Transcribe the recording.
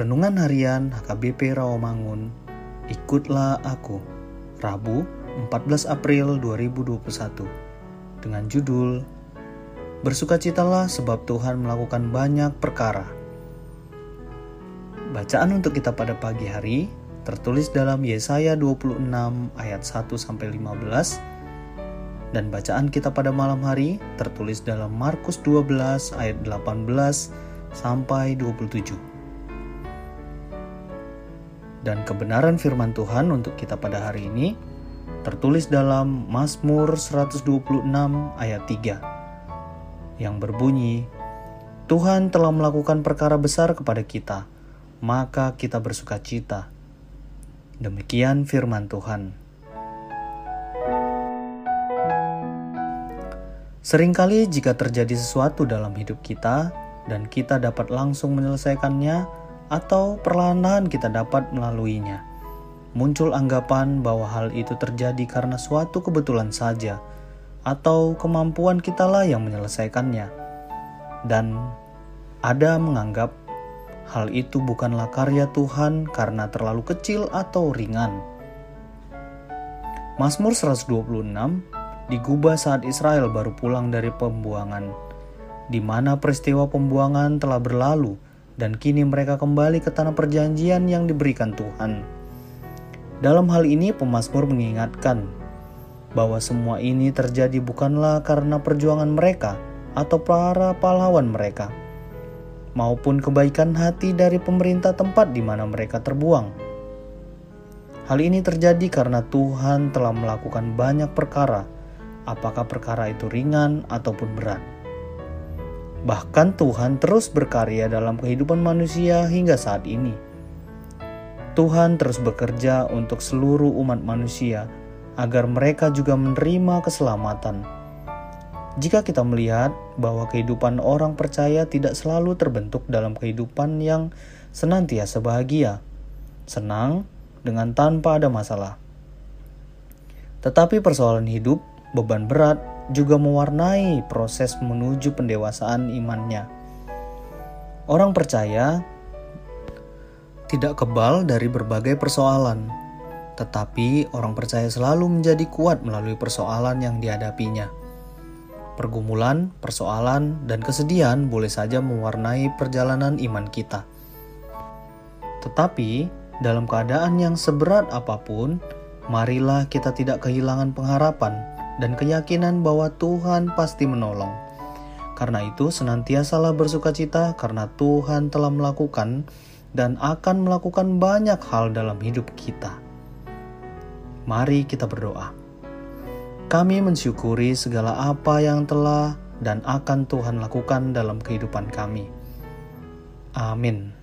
Renungan Harian HKBP Rawamangun Ikutlah Aku Rabu 14 April 2021 Dengan judul Bersukacitalah sebab Tuhan melakukan banyak perkara. Bacaan untuk kita pada pagi hari tertulis dalam Yesaya 26 ayat 1 sampai 15 dan bacaan kita pada malam hari tertulis dalam Markus 12 ayat 18 sampai 27 dan kebenaran firman Tuhan untuk kita pada hari ini tertulis dalam Mazmur 126 ayat 3 yang berbunyi Tuhan telah melakukan perkara besar kepada kita maka kita bersuka cita. Demikian firman Tuhan. Seringkali jika terjadi sesuatu dalam hidup kita dan kita dapat langsung menyelesaikannya, atau perlahan-lahan kita dapat melaluinya. Muncul anggapan bahwa hal itu terjadi karena suatu kebetulan saja, atau kemampuan kita lah yang menyelesaikannya, dan ada menganggap hal itu bukanlah karya Tuhan karena terlalu kecil atau ringan. Mazmur 126 digubah saat Israel baru pulang dari pembuangan, di mana peristiwa pembuangan telah berlalu dan kini mereka kembali ke tanah perjanjian yang diberikan Tuhan. Dalam hal ini, pemazmur mengingatkan bahwa semua ini terjadi bukanlah karena perjuangan mereka atau para pahlawan mereka, maupun kebaikan hati dari pemerintah tempat di mana mereka terbuang. Hal ini terjadi karena Tuhan telah melakukan banyak perkara, apakah perkara itu ringan ataupun berat. Bahkan Tuhan terus berkarya dalam kehidupan manusia hingga saat ini. Tuhan terus bekerja untuk seluruh umat manusia agar mereka juga menerima keselamatan. Jika kita melihat bahwa kehidupan orang percaya tidak selalu terbentuk dalam kehidupan yang senantiasa bahagia, senang, dengan tanpa ada masalah. Tetapi persoalan hidup, beban berat, juga mewarnai proses menuju pendewasaan imannya. Orang percaya tidak kebal dari berbagai persoalan, tetapi orang percaya selalu menjadi kuat melalui persoalan yang dihadapinya. Pergumulan, persoalan, dan kesedihan boleh saja mewarnai perjalanan iman kita. Tetapi, dalam keadaan yang seberat apa pun, marilah kita tidak kehilangan pengharapan dan keyakinan bahwa Tuhan pasti menolong. Karena itu, senantiasalah bersuka cita karena Tuhan telah melakukan dan akan melakukan banyak hal dalam hidup kita. Mari kita berdoa. Kami mensyukuri segala apa yang telah dan akan Tuhan lakukan dalam kehidupan kami. Amin.